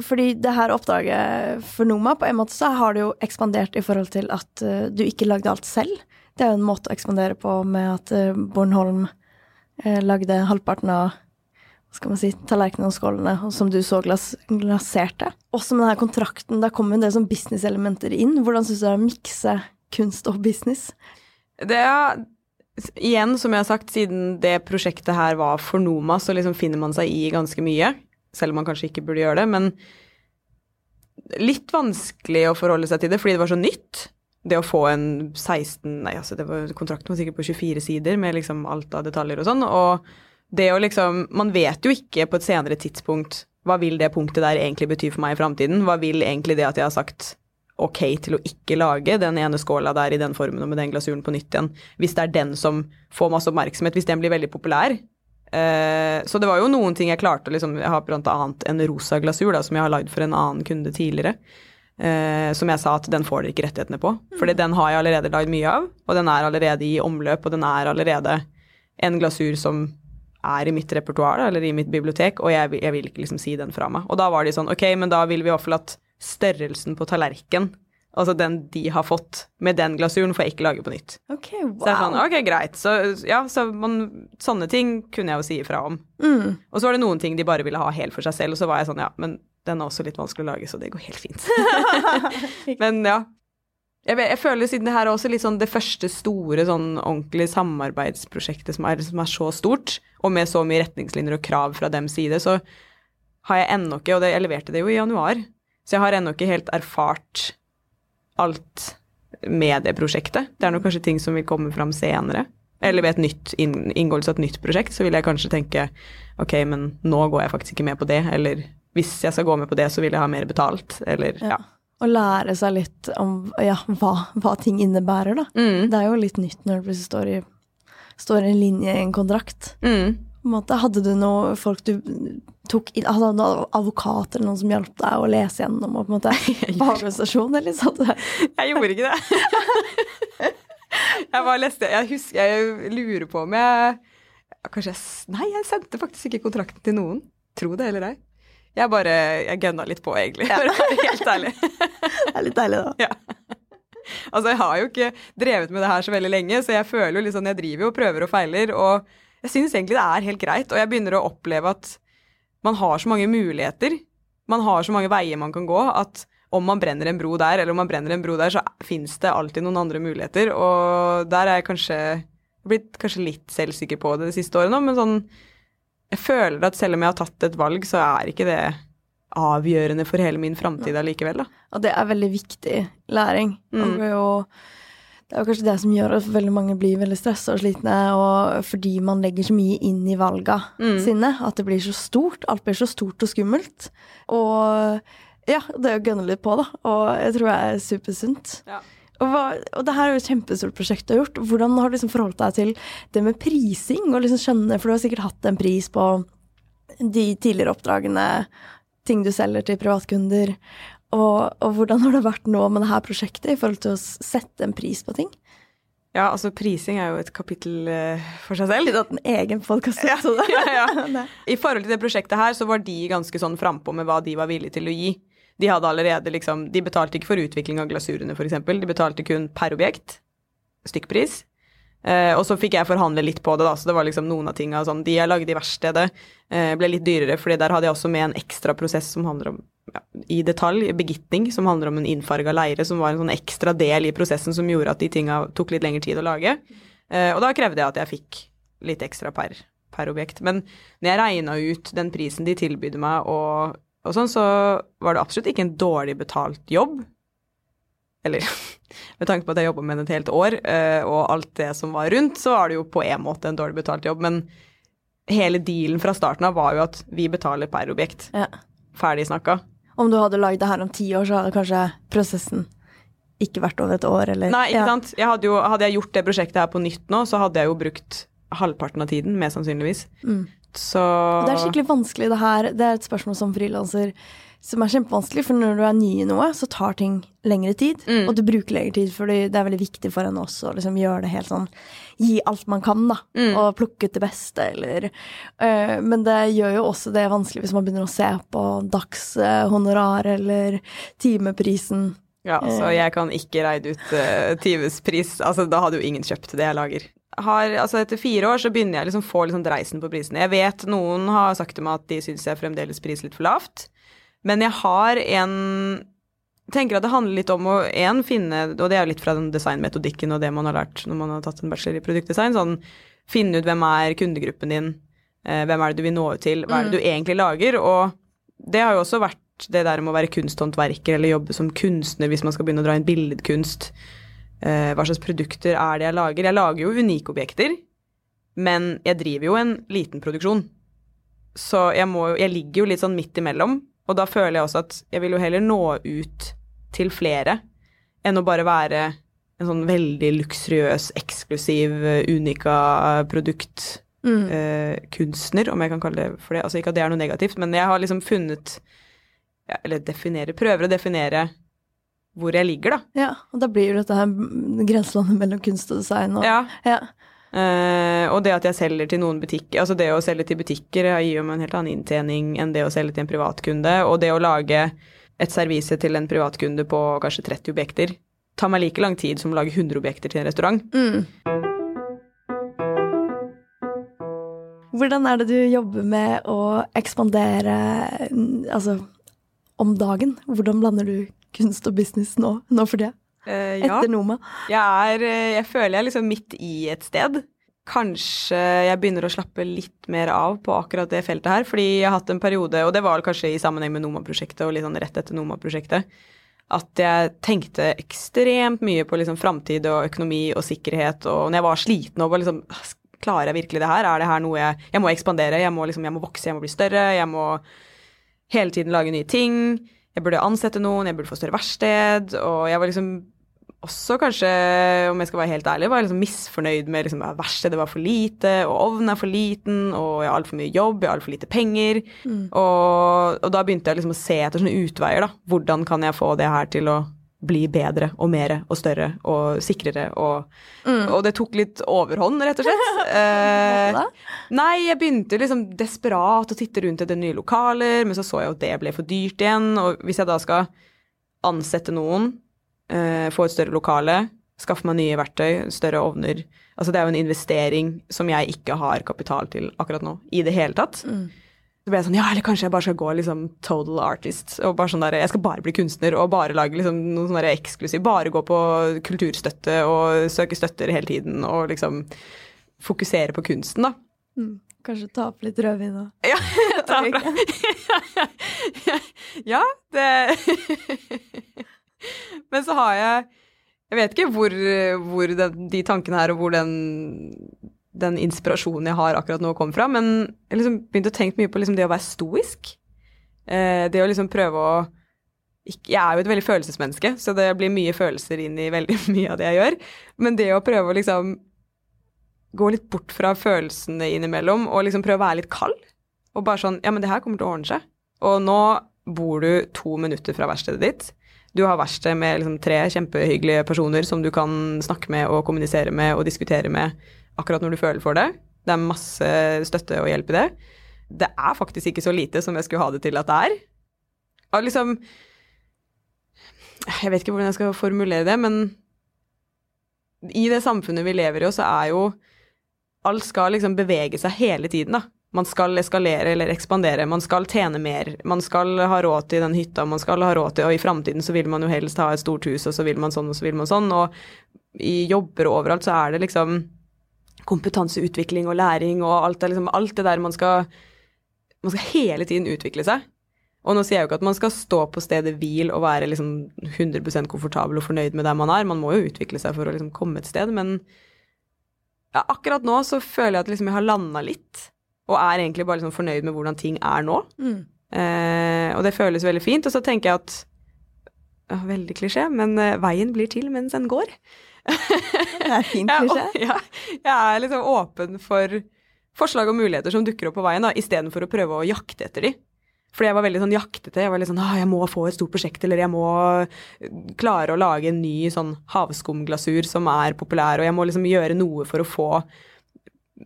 Fordi det her oppdraget for Noma, på en måte så har det jo ekspandert i forhold til at eh, du ikke lagde alt selv. Det er jo en måte å ekspandere på med at eh, Bornholm eh, lagde halvparten av skal man si, tallerkenene og skålene, som du så glas glaserte. Også med denne kontrakten, der kommer en del sånn businesselementer inn. Hvordan syns du det er å mikse kunst og business? Det er Igjen, som jeg har sagt, siden det prosjektet her var for Noma, så liksom finner man seg i ganske mye. Selv om man kanskje ikke burde gjøre det. Men litt vanskelig å forholde seg til det, fordi det var så nytt. Det å få en 16 Nei, altså, det var, kontrakten var sikkert på 24 sider med liksom alt av detaljer og sånn. Og det å liksom Man vet jo ikke på et senere tidspunkt hva vil det punktet der egentlig bety for meg i framtiden? Hva vil egentlig det at jeg har sagt ok til å ikke lage den ene skåla der i den formen og med den glasuren på nytt igjen, hvis det er den som får masse oppmerksomhet, hvis den blir veldig populær. Eh, så det var jo noen ting jeg klarte liksom Jeg har blant annet en rosa glasur da, som jeg har lagd for en annen kunde tidligere. Eh, som jeg sa at den får dere ikke rettighetene på. Fordi den har jeg allerede lagd mye av, og den er allerede i omløp, og den er allerede en glasur som er i mitt repertoar, eller i mitt bibliotek, og jeg, jeg vil ikke liksom si den fra meg. Og da var de sånn, ok, men da vil vi i hvert fall at størrelsen på tallerken, altså den de har fått med den glasuren, får jeg ikke lage på nytt. Ok, Så jeg sånn, ok, greit. Så ja, så man, sånne ting kunne jeg jo si ifra om. Mm. Og så var det noen ting de bare ville ha helt for seg selv, og så var jeg sånn, ja, men den er også litt vanskelig å lage, så det går helt fint. men ja. Jeg, jeg føler siden det her er også litt sånn det første store sånn ordentlige samarbeidsprosjektet som er, som er så stort, og med så mye retningslinjer og krav fra dems side, så har jeg ennå ikke, og det, jeg leverte det jo i januar, så jeg har ennå ikke helt erfart alt med det prosjektet. Det er nok kanskje ting som vil komme fram senere. Eller ved et nytt inngåelse av et nytt prosjekt, så vil jeg kanskje tenke ok, men nå går jeg faktisk ikke med på det, eller hvis jeg skal gå med på det, så vil jeg ha mer betalt, eller ja. Ja. Å lære seg litt om ja, hva, hva ting innebærer, da. Mm, Det er jo litt nytt når det plutselig står, i, står en linje i en kontrakt. mm. På en måte, hadde du noe folk du tok inn Hadde du noen advokat eller noen som hjalp deg å lese gjennom og på en måte fagargumentasjon, eller du Jeg gjorde ikke det. jeg bare leste Jeg husker Jeg lurer på om jeg Kanskje jeg Nei, jeg sendte faktisk ikke kontrakten til noen. Tro det eller ei. Jeg bare Jeg gønna litt på, egentlig, for å være helt ærlig. Det er litt deilig, da. Ja. Altså, jeg har jo ikke drevet med det her så veldig lenge, så jeg føler jo litt sånn Jeg driver jo og prøver og feiler, og jeg syns egentlig det er helt greit. Og jeg begynner å oppleve at man har så mange muligheter. Man har så mange veier man kan gå, at om man brenner en bro der, eller om man brenner en bro der, så fins det alltid noen andre muligheter. Og der er jeg kanskje blitt kanskje litt selvsikker på det de siste årene, men sånn Jeg føler at selv om jeg har tatt et valg, så er ikke det avgjørende for hele min framtid allikevel, da. Og det er veldig viktig læring. Mm. Og det, er jo, kanskje det som gjør at veldig mange blir veldig stressa og slitne, og fordi man legger så mye inn i valga Mm. sine, at det blir så stort. Alt blir så stort og skummelt. Og ja, det å gønne litt på, da. Og jeg tror det er supersunt. Ja. Og, hva, og det her er jo et kjempestort prosjekt du har gjort. Hvordan har du liksom forholdt deg til det med prising? Og liksom skjønne, For du har sikkert hatt en pris på de tidligere oppdragene, ting du selger til privatkunder. Og, og hvordan har det vært nå med det her prosjektet i forhold til å sette en pris på ting? Ja, altså prising er jo et kapittel eh, for seg selv. Litt hatt en egen podkast. Ja, ja, ja. I forhold til det prosjektet her, så var de ganske sånn frampå med hva de var villige til å gi. De hadde allerede liksom De betalte ikke for utvikling av glasurene, f.eks. De betalte kun per objekt. Stykkpris. Eh, og så fikk jeg forhandle litt på det, da, så det var liksom noen av tinga sånn De jeg lagde i verkstedet, eh, ble litt dyrere, fordi der hadde jeg også med en ekstra prosess som handler om ja, i detalj, begitning, som handler om en innfarga leire, som var en sånn ekstra del i prosessen som gjorde at de tinga tok litt lengre tid å lage. Eh, og da krevde jeg at jeg fikk litt ekstra per, per objekt. Men når jeg regna ut den prisen de tilbød meg og, og sånn, så var det absolutt ikke en dårlig betalt jobb. Eller med tanke på at jeg jobba med den et helt år, eh, og alt det som var rundt, så var det jo på en måte en dårlig betalt jobb. Men hele dealen fra starten av var jo at vi betaler per objekt. Ja. Ferdig snakka. Om du hadde lagd det her om ti år, så hadde kanskje prosessen ikke vært over et år, eller Nei, ikke ja. sant. Jeg hadde, jo, hadde jeg gjort det prosjektet her på nytt nå, så hadde jeg jo brukt halvparten av tiden, mest sannsynligvis. Mm. Så Det er skikkelig vanskelig, det her. Det er et spørsmål som frilanser som er kjempevanskelig, for når du er ny i noe, så tar ting lengre tid. Mm. Og du bruker lengre tid, for det er veldig viktig for en også å liksom gjøre det helt sånn Gi alt man kan, da. Mm. Og plukke ut det beste, eller øh, Men det gjør jo også det vanskelig hvis man begynner å se på dagshonorar eller timeprisen. Ja, så jeg kan ikke reide ut uh, timespris. Altså, da hadde jo ingen kjøpt det jeg lager. Har, altså Etter fire år så begynner jeg liksom få liksom dreisen på prisene. Jeg vet noen har sagt til meg at de syns jeg fremdeles priser litt for lavt. Men jeg har en tenker at det handler litt om å en, finne Og det er jo litt fra den designmetodikken og det man har lært når man har tatt en bachelor i produktdesign. Sånn finne ut hvem er kundegruppen din, eh, hvem er det du vil nå ut til, hva er det du egentlig lager? Og det har jo også vært det der med å være kunsthåndverker eller jobbe som kunstner hvis man skal begynne å dra inn billedkunst. Eh, hva slags produkter er det jeg lager? Jeg lager jo unike objekter, men jeg driver jo en liten produksjon. Så jeg, må, jeg ligger jo litt sånn midt imellom, og da føler jeg også at jeg vil jo heller nå ut til flere enn å bare være en sånn veldig luksuriøs, eksklusiv, eh, unika produkt Mm. eh, kunstner, om jeg kan kalle det for det. Altså ikke at det er noe negativt, men jeg har liksom funnet ja, Eller definere, prøver å definere hvor jeg ligger, da. Ja, og da blir jo dette her grenselandet mellom kunst og design og Ja. ja. Uh, og det at jeg selger til noen butikker, altså det å selge til butikker gir jo meg en helt annen inntjening enn det å selge til en privatkunde. Og det å lage et servise til en privatkunde på kanskje 30 objekter tar meg like lang tid som å lage 100 objekter til en restaurant. Mm. Hvordan er det du jobber med å ekspandere altså, om dagen? Hvordan blander du kunst og business nå, nå for det? Uh, ja. Etter Noma? Jeg, er, eh, jeg føler jeg er liksom midt i et sted. Kanskje jeg begynner å slappe litt mer av på akkurat det feltet her. Fordi jeg har hatt en periode, og det var kanskje i sammenheng med Noma-prosjektet og litt sånn rett etter Noma-prosjektet, at jeg tenkte ekstremt mye på liksom framtid og økonomi og sikkerhet. Og når jeg var sliten og var liksom Klarer jeg virkelig det her? Er det her noe jeg Jeg må ekspandere, jeg må liksom Jeg må vokse, jeg må bli større, jeg må hele tiden lage nye ting. Jeg burde ansette noen, jeg burde få større verksted. Og jeg var liksom også kanskje, om jeg skal være helt ærlig, var jeg liksom misfornøyd med liksom, at verkstedet var for lite, og ovnen er for liten, og jeg har altfor mye jobb, jeg har altfor lite penger. Mm. Og, og da begynte jeg liksom å se etter sånne utveier, da. Hvordan kan jeg få det her til å bli bedre og mer og større og sikrere og Mm. Og det tok litt overhånd, rett og slett. Eh, nei, jeg begynte liksom desperat å titte rundt etter nye lokaler, men så så jeg at det ble for dyrt igjen. Og hvis jeg da skal ansette noen, eh, få et større lokale, skaffe meg nye verktøy, større ovner Altså det er jo en investering som jeg ikke har kapital til akkurat nå i det hele tatt. Mm. Så ble jeg sånn, ja, eller kanskje jeg bare skal gå liksom total artist, og bare sånn der, jeg skal bare bli kunstner og bare lage liksom noe sånn eksklusivt. eksklusiv, bare gå på kulturstøtte og søke støtter hele tiden og liksom fokusere på kunsten, da. Mm. Kanskje ta opp litt rødvin og Ja, ta fra. ja, det Men så har jeg Jeg vet ikke hvor, hvor den, de tankene her og hvor den, den inspirasjonen jeg har akkurat nå kom fra, men jeg liksom begynte å tenke mye på liksom det å være stoisk. Eh, det å liksom prøve å Jeg er jo et veldig følelsesmenneske, så det blir mye følelser inn i veldig mye av det jeg gjør. Men det å prøve å liksom gå litt bort fra følelsene innimellom og liksom prøve å være litt kald. Og bare sånn Ja, men det her kommer til å ordne seg. Og nå bor du to minutter fra verkstedet ditt. Du har verksted med liksom tre kjempehyggelige personer som du kan snakke med og kommunisere med og diskutere med akkurat når du føler for det. Det er masse støtte og hjelp i det. Det er faktisk ikke så lite som jeg skulle ha det til at det er. Og liksom Jeg vet ikke hvordan jeg skal formulere det, men i det samfunnet vi lever i, så er jo Alt skal liksom bevege seg hele tiden, da. Man skal eskalere eller ekspandere, man skal tjene mer, man skal ha råd til den hytta, man skal ha råd til Og i framtiden så vil man jo helst ha et stort hus, og så vil man sånn, og så vil man sånn. Og i jobber og overalt så er det liksom kompetanseutvikling og læring og alt det, liksom, alt det der man skal Man skal hele tiden utvikle seg. Og nå sier jeg jo ikke at man skal stå på stedet hvil og være liksom 100% komfortabel og fornøyd med der man er, man må jo utvikle seg for å liksom komme et sted, men ja, akkurat nå så føler jeg at liksom jeg har landa litt, og er egentlig bare liksom fornøyd med hvordan ting er nå. Mm. Eh, og det føles veldig fint. Og så tenker jeg at ja, Veldig klisjé, men eh, veien blir til mens den går. Det er fint, Jeg, er- ja, jeg er liksom åpen for forslag og muligheter som dukker opp på veien, da, istedenfor å prøve å jakte etter de. Fordi jeg var veldig sånn jaktete. Jeg var litt sånn ah, jeg må få et stort prosjekt, eller jeg må klare å lage en ny sånn havskumglasur som er populær, og jeg må liksom gjøre noe for å få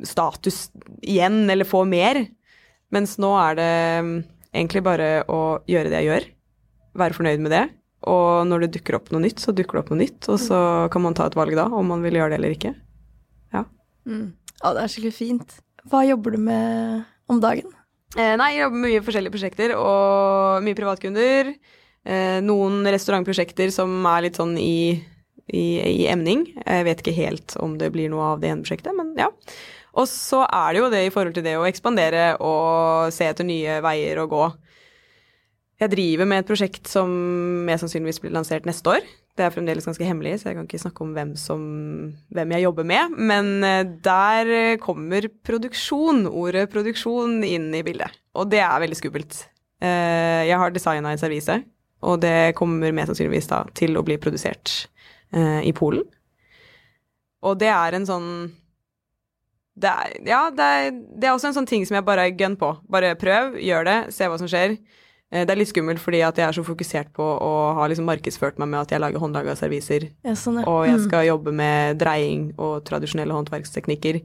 status igjen, eller få mer. Mens nå er det mm, egentlig bare å gjøre det jeg gjør, være fornøyd med det. Og når det dukker opp noe nytt, så dukker det opp noe nytt, og så kan man ta et valg da, om man vil gjøre det eller ikke. Mm. Ja, det er skikkelig fint. Hva jobber du med om dagen? Eh, nei, jeg jobber med mye forskjellige prosjekter, og mye privatkunder. Eh, noen restaurantprosjekter som er litt sånn i, i, i emning. Jeg vet ikke helt om det blir noe av det ene prosjektet, men ja. Og så er det jo det i forhold til det å ekspandere og se etter nye veier å gå. Jeg driver med et prosjekt som mest sannsynligvis blir lansert neste år. Det er fremdeles ganske hemmelig, så jeg kan ikke snakke om hvem, som, hvem jeg jobber med. Men eh, der kommer produksjon, ordet produksjon, inn i bildet. Og det er veldig skummelt. Eh, Jeg har designa et servise, og det kommer mest sannsynligvis da til å bli produsert eh, i Polen. Og det er en sånn det er, Ja, det er, det er også en sånn ting som jeg bare gun på. Bare prøv, gjør det, se hva som skjer. Eh, Det er litt skummelt fordi at jeg er så fokusert på å ha liksom markedsført meg med at jeg lager håndlaga serviser, Ja, sånn, og jeg Mm. skal jobbe med dreying og tradisjonelle håndverksteknikker,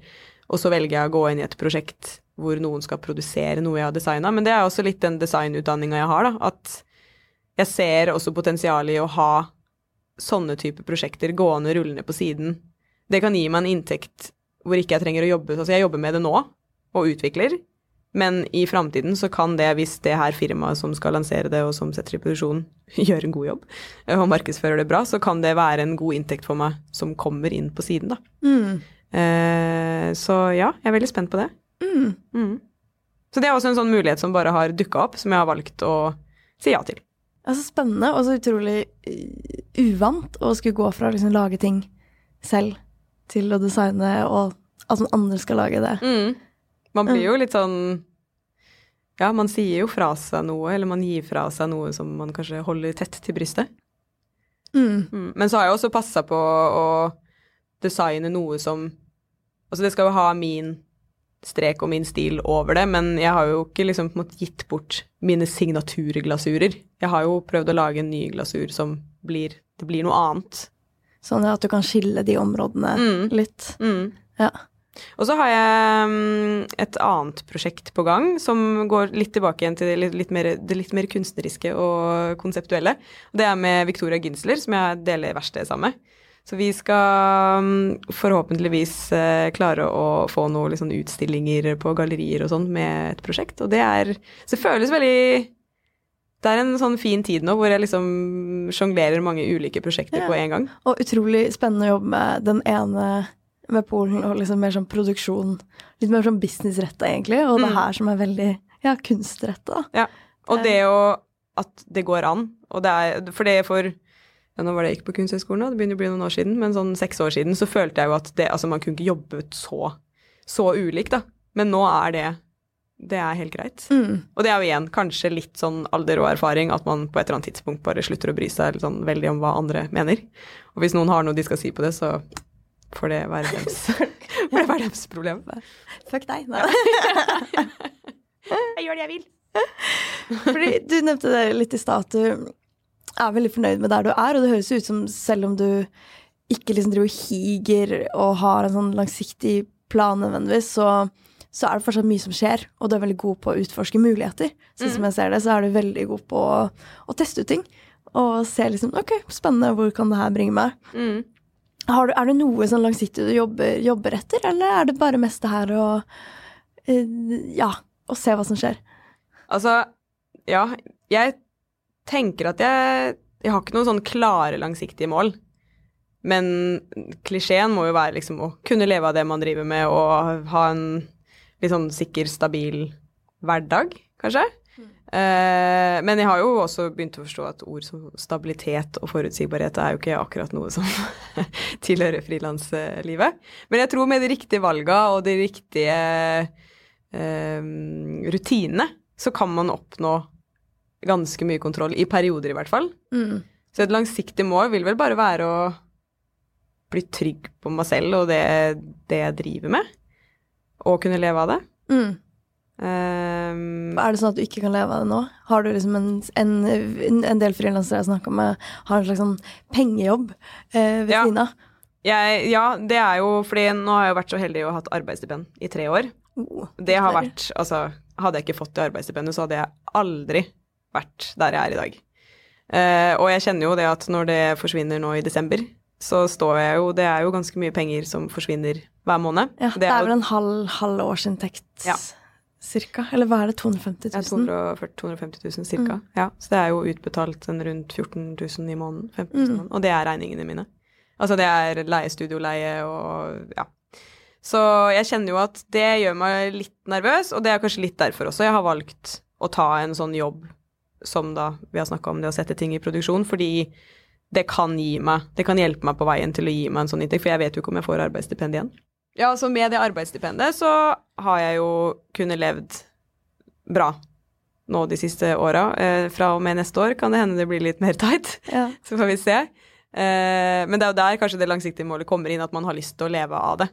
og så velger jeg å gå inn i et prosjekt hvor noen skal produsere noe jeg har designa. Men det er også litt den designutdanninga jeg har, da. At jeg ser også potensialet i å ha sånne type prosjekter gående rullende på siden. Det kan gi meg en inntekt hvor ikke jeg trenger å jobbe Altså, jeg jobber med det nå, og utvikler, men i framtiden så kan det, hvis det her firmaet som skal lansere det, og som setter i produksjon, gjør en god jobb, eh, og markedsfører det bra, så kan det være en god inntekt for meg som kommer inn på siden, da. Mm. Eh, så ja, jeg er veldig spent på det. Mm. Mm. Så det er også en sånn mulighet som bare har dukka opp, som jeg har valgt å si ja til. Altså spennende og så utrolig uh, uvant å skulle gå fra å liksom lage ting selv til å designe og at noen andre skal lage det. Mm. Man blir jo litt sånn Ja, man sier jo fra seg noe, eller man gir fra seg noe som man kanskje holder tett til brystet. Mm. Mm. Men så har jeg også passa på å designe noe som Altså, det skal jo ha min strek og min stil over det, men jeg har jo ikke liksom på en måte gitt bort mine signaturglasurer. Jeg har jo prøvd å lage en ny glasur som blir Det blir noe annet. Sånn at du kan skille de områdene Mm. litt. Mm. Ja. Og så har jeg mm, et annet prosjekt på gang som går litt tilbake igjen til det litt, litt mer, det litt mer kunstneriske og konseptuelle. Det er med Victoria Ginsler, som jeg deler verkstedet sammen med. Så vi skal mm, forhåpentligvis eh, klare å få noen liksom, utstillinger på gallerier og sånn med et prosjekt. Og det er Så det føles veldig Det er en sånn fin tid nå hvor jeg liksom sjonglerer mange ulike prosjekter Ja. på en gang. Og utrolig spennende å jobbe med den ene med Polen og liksom mer sånn produksjon. Litt mer sånn businessretta, egentlig. Og det Mm. her som er veldig ja, kunstretta. Ja. Og Eh. det jo At det går an. Og det er For det er for ja, Nå var det jeg gikk på Kunsthøgskolen, det begynner å bli noen år siden, men sånn seks år siden så følte jeg jo at det Altså, man kunne ikke jobbe ut så så ulikt, da. Men nå er det Det er helt greit. Mm. Og det er jo igjen kanskje litt sånn alder og erfaring, at man på et eller annet tidspunkt bare slutter å bry seg sånn veldig om hva andre mener. Og hvis noen har noe de skal si på det, så får det var deres, for det var deres problem. Fuck deg. Nei. Jeg gjør det jeg vil. Fordi du nevnte det litt i stad, at du er veldig fornøyd med der du er, og det høres ut som selv om du ikke liksom driver higer og har en sånn langsiktig plan nødvendigvis, så, så er det fortsatt mye som skjer, og du er veldig god på å utforske muligheter. Sånn som jeg ser det, så er du veldig god på å, å teste ut ting. Og se liksom OK, spennende, hvor kan det her bringe meg? Mm. Du, er det noe sånn langsiktig du jobber, jobber etter, eller er det bare mest det her å eh, Ja, å se hva som skjer? Altså, ja, jeg tenker at jeg Jeg har ikke noen sånn klare, langsiktige mål. Men klisjeen må jo være liksom å kunne leve av det man driver med, og ha en litt sånn sikker, stabil hverdag, kanskje. Eh, men jeg har jo også begynt å forstå at ord som stabilitet og forutsigbarhet er jo ikke akkurat noe som tilhører frilanslivet. Men jeg tror med de riktige valga og de riktige eh, rutinene, så kan man oppnå ganske mye kontroll, i perioder i hvert fall. Mm. Så et langsiktig mål vil vel bare være å bli trygg på meg selv og det, det jeg driver med, og kunne leve av det. Mm. Um, Er det sånn at du ikke kan leve av det nå? Har du liksom en, en, en del frilansere jeg snakka med, har en slags sånn pengejobb eh, ved Ja. siden av? ja, det er jo fordi nå har jeg jo vært så heldig å ha hatt arbeidsstipend i tre år. Oh, Det har vært Altså, hadde jeg ikke fått det arbeidsstipendet, så hadde jeg aldri vært der jeg er i dag. Uh, og jeg kjenner jo det at når det forsvinner nå i desember, så står jeg jo Det er jo ganske mye penger som forsvinner hver måned. Ja, det er jo- vel en halv, halv årsinntekt Ja. Cirka? Eller hva er det, 250 Ja, 000? 240 250 000 cirka. Ja, så det er jo utbetalt en rundt 14 000 i måneden. 15 000 Mm. Og det er regningene mine. Altså det er leie, studioleie og ja. Så jeg kjenner jo at det gjør meg litt nervøs, og det er kanskje litt derfor også jeg har valgt å ta en sånn jobb som da vi har snakka om det å sette ting i produksjon, fordi det kan gi meg Det kan hjelpe meg på veien til å gi meg en sånn inntekt, for jeg vet jo ikke om jeg får arbeidsstipend igjen. Ja, så med det arbeidsstipendet så har jeg jo kunnet levd bra nå de siste åra. Eh, fra og med neste år kan det hende det blir litt mer tight, Ja. så får vi se. Eh, men det er jo der kanskje det langsiktige målet kommer inn, at man har lyst til å leve av det.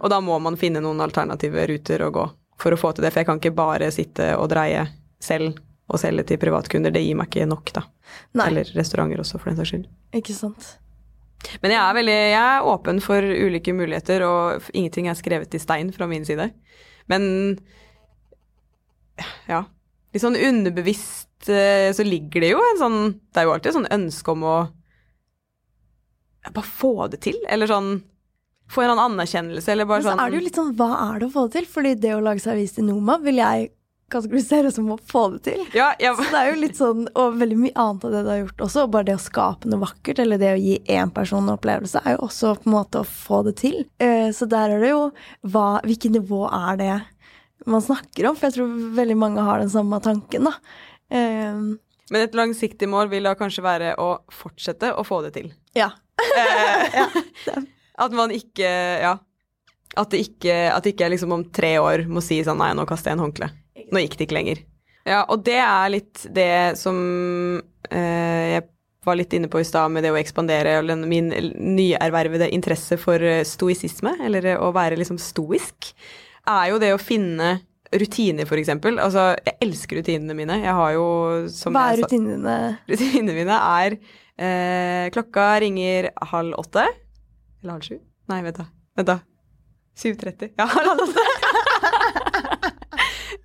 Og da må man finne noen alternative ruter å gå for å få til det, for jeg kan ikke bare sitte og dreie selv og selge til privatkunder, det gir meg ikke nok, da. Nei, Eller restauranter også, for den saks skyld. ikke sant. Men jeg er veldig jeg er åpen for ulike muligheter, og ingenting er skrevet i stein fra min side. Men ja, litt sånn underbevisst eh, så ligger det jo en sånn Det er jo alltid et sånn ønske om å bare få det til, eller sånn Få en annen anerkjennelse, eller bare Men så sånn er det jo litt sånn, hva er det å få det til? Fordi det å lage seg avis til Noma vil jeg kategorisere som å få det til. ja, ja, Så det er jo litt sånn, og veldig mye annet av det du har gjort også. og Bare det å skape noe vakkert, eller det å gi én person en opplevelse, er jo også på en måte å få det til. Eh, Så der er det jo hva, Hvilket nivå er det man snakker om? For jeg tror veldig mange har den samme tanken, da. Eh, Men et langsiktig mål vil da kanskje være å fortsette å få det til. Ja. Eh, at man ikke Ja. At det ikke, at det ikke liksom om tre år må si sånn Nei, nå kaster jeg en håndkle. Nå gikk det ikke lenger. Ja, og det er litt det som eh, jeg var litt inne på i stad med det å ekspandere, og min nyervervede interesse for eh, stoisisme, eller eh, å være liksom stoisk, er jo det å finne rutiner, eksempel. Altså, jeg elsker rutinene mine. Jeg har jo som hva er jeg sa- rutinene? Rutinene mine er eh, Klokka ringer halv åtte. Eller halv sju? Nei, vent da. Vent da. 7.30. Ja, halv åtte.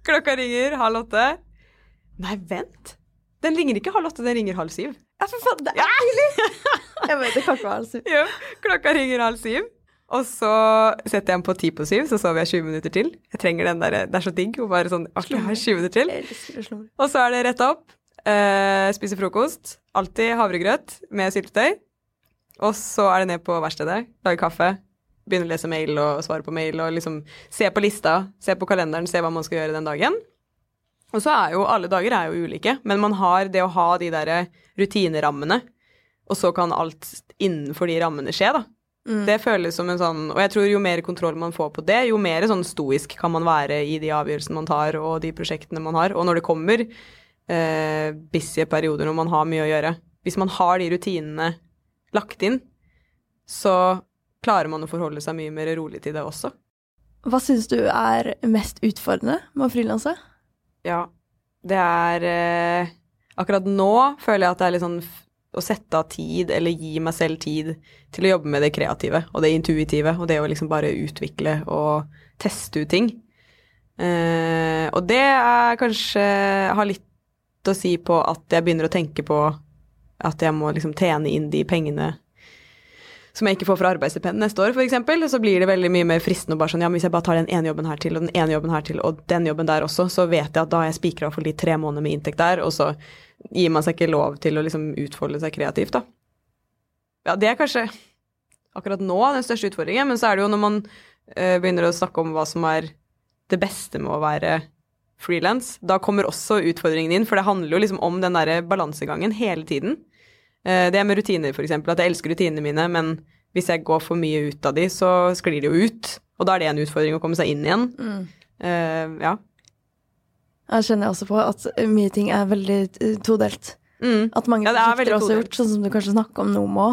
Klokka ringer halv åtte. Nei, vent. Den ringer ikke halv åtte, den ringer halv syv. Ja, for faen, det er tidlig! Jeg vet det kan ikke halv syv. Jo, klokka ringer halv syv. Og så setter jeg den på ti på syv, så sover jeg 20 minutter til. Jeg trenger den der, Det er så digg å bare sånn Ok, jeg har 20 minutter til. Og så er det rett opp. Eh, spise frokost. Alltid havregrøt med syltetøy. Og så er det ned på verkstedet, lage kaffe, begynne å lese mail og svare på mail og liksom se på lista, se på kalenderen, se hva man skal gjøre den dagen. Og så er jo alle dager er jo ulike, men man har det å ha de derre rutinerammene, og så kan alt innenfor de rammene skje, da. Mm. Det føles som en sånn Og jeg tror jo mer kontroll man får på det, jo mer sånn stoisk kan man være i de avgjørelsene man tar, og de prosjektene man har. Og når det kommer eh, busy perioder når man har mye å gjøre Hvis man har de rutinene lagt inn, så klarer man å forholde seg mye mer rolig til det også. Hva syns du er mest utfordrende med å frilanse? Ja, det er eh, Akkurat nå føler jeg at det er litt sånn å sette av tid, eller gi meg selv tid til å jobbe med det kreative og det intuitive, og det å liksom bare utvikle og teste ut ting. Eh, og det er kanskje har litt å si på at jeg begynner å tenke på at jeg må liksom tjene inn de pengene som jeg ikke får fra arbeidsstipend neste år, f.eks., så blir det veldig mye mer fristende å bare sånn Ja, men hvis jeg bare tar den ene jobben her til, og den ene jobben her til, og den jobben der også, så vet jeg at da har jeg spikra for de tre månedene med inntekt der, og så gir man seg ikke lov til å liksom utfolde seg kreativt, da. Ja, det er kanskje akkurat nå den største utfordringen, men så er det jo når man uh, begynner å snakke om hva som er det beste med å være frilans, da kommer også utfordringen inn, for det handler jo liksom om den derre balansegangen hele tiden. Eh, Det er med rutiner, eksempel, at jeg elsker rutinene mine, men hvis jeg går for mye ut av de, så sklir de jo ut. Og da er det en utfordring å komme seg inn igjen. Eh, ja. Jeg kjenner også på at mye ting er veldig eh, todelt. Mm. At mange Ja, er prosjekter også har gjort, sånn som du kanskje snakker om Nomo,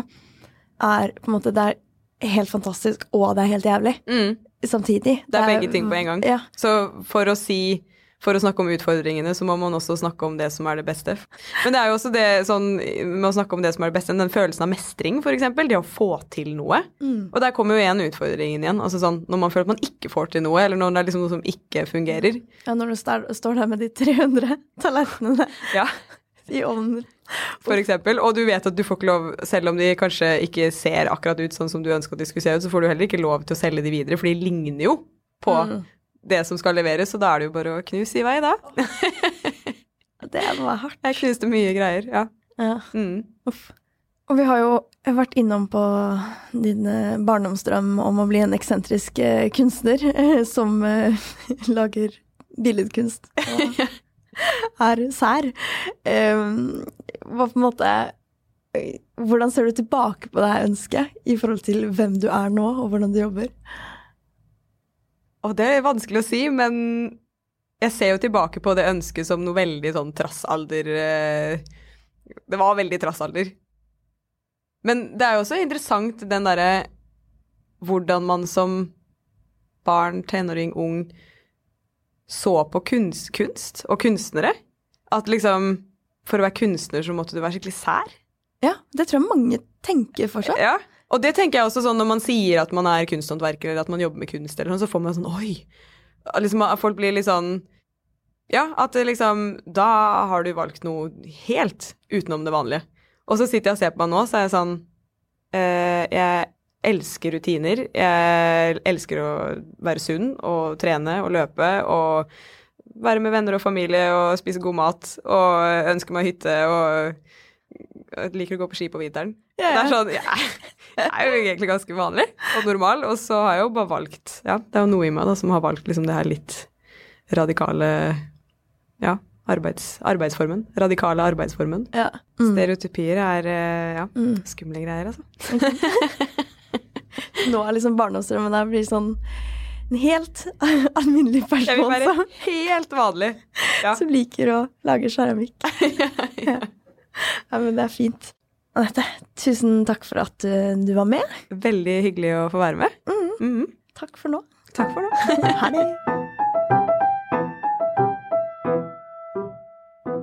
er på en måte det er helt fantastisk, og det er helt jævlig Mm. samtidig. Det er begge ting på en gang. Ja. Så for å si for å snakke om utfordringene, så må man også snakke om det som er det beste. Men det er jo også det sånn med å snakke om det som er det beste, den følelsen av mestring, eksempel. Det å få til noe. Mm. Og der kommer jo igjen utfordringen igjen. Altså sånn når man føler at man ikke får til noe, eller når det er liksom noe som ikke fungerer. ja, når du står, der med de 300 tallerkenene Ja, i ovnen. for eksempel. Og du vet at du får ikke lov, selv om de kanskje ikke ser akkurat ut sånn som du ønsker at de skulle se ut, så får du heller ikke lov til å selge de videre, for de ligner jo på Mm. Det som skal leveres, så da er det jo bare å knuse i vei, da. Det var hardt. Jeg knuste mye greier, ja. Ja. Mm. Uff. Og vi har jo vært innom på din eh, barndomsdrøm om å bli en eksentrisk eh, kunstner eh, som lager billedkunst og er sær. Eh, Hva på en måte Hvordan ser du tilbake på det her ønsket i forhold til hvem du er nå, og hvordan du jobber? Og det er vanskelig å si, men jeg ser jo tilbake på det ønsket som noe veldig sånn trassalder eh, Det var veldig trassalder. Men det er jo også interessant den derre hvordan man som barn, tenåring, ung så på kunst, kunst og kunstnere. At liksom for å være kunstner så måtte du være skikkelig sær. Ja, det tror jeg mange tenker fortsatt. Ja, og det tenker jeg også sånn når man sier at man er kunsthåndverker eller at man jobber med kunst, eller sånn, så får man sånn oi. Liksom, folk blir litt sånn Ja, at liksom Da har du valgt noe helt utenom det vanlige. Og så sitter jeg og ser på meg nå, så er jeg sånn eh, Jeg elsker rutiner. Jeg elsker å være sunn og trene og løpe og være med venner og familie og spise god mat og ønske meg hytte og liker å gå på ski på vinteren. Ja, ja. Det er sånn, ja, jeg er jo egentlig ganske vanlig og normal, og så har jeg jo bare valgt Ja, det er jo noe i meg da som har valgt liksom det her litt radikale Ja, arbeids, arbeidsformen. Radikale arbeidsformen. Ja. Mm. Stereotypier er eh, ja, Mm. skumle greier, altså. Nå er liksom barndomsdrømmen der blir sånn en helt alminnelig Jeg vil person være som, helt vanlig. Ja. som liker å lage keramikk. ja. Ja, men det er fint. Anette, tusen takk for at uh, du var med. Veldig hyggelig å få være med. Mm. Mm. Takk for nå. Takk for nå. Ha det.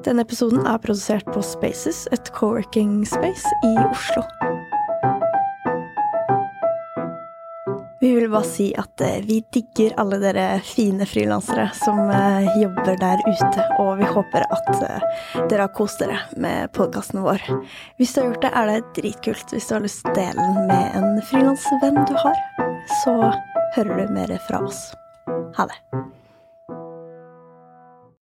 Denne episoden er produsert på Spaces, et co-working space i Oslo. Vi vil bare si at eh, vi digger alle dere fine frilansere som eh, jobber der ute, og vi håper at eh, dere har kost dere med podkasten vår. Hvis du har gjort det, er det dritkult. Hvis du har lyst til å dele den med en frilansvenn du har, så hører du mer fra oss. Ha det.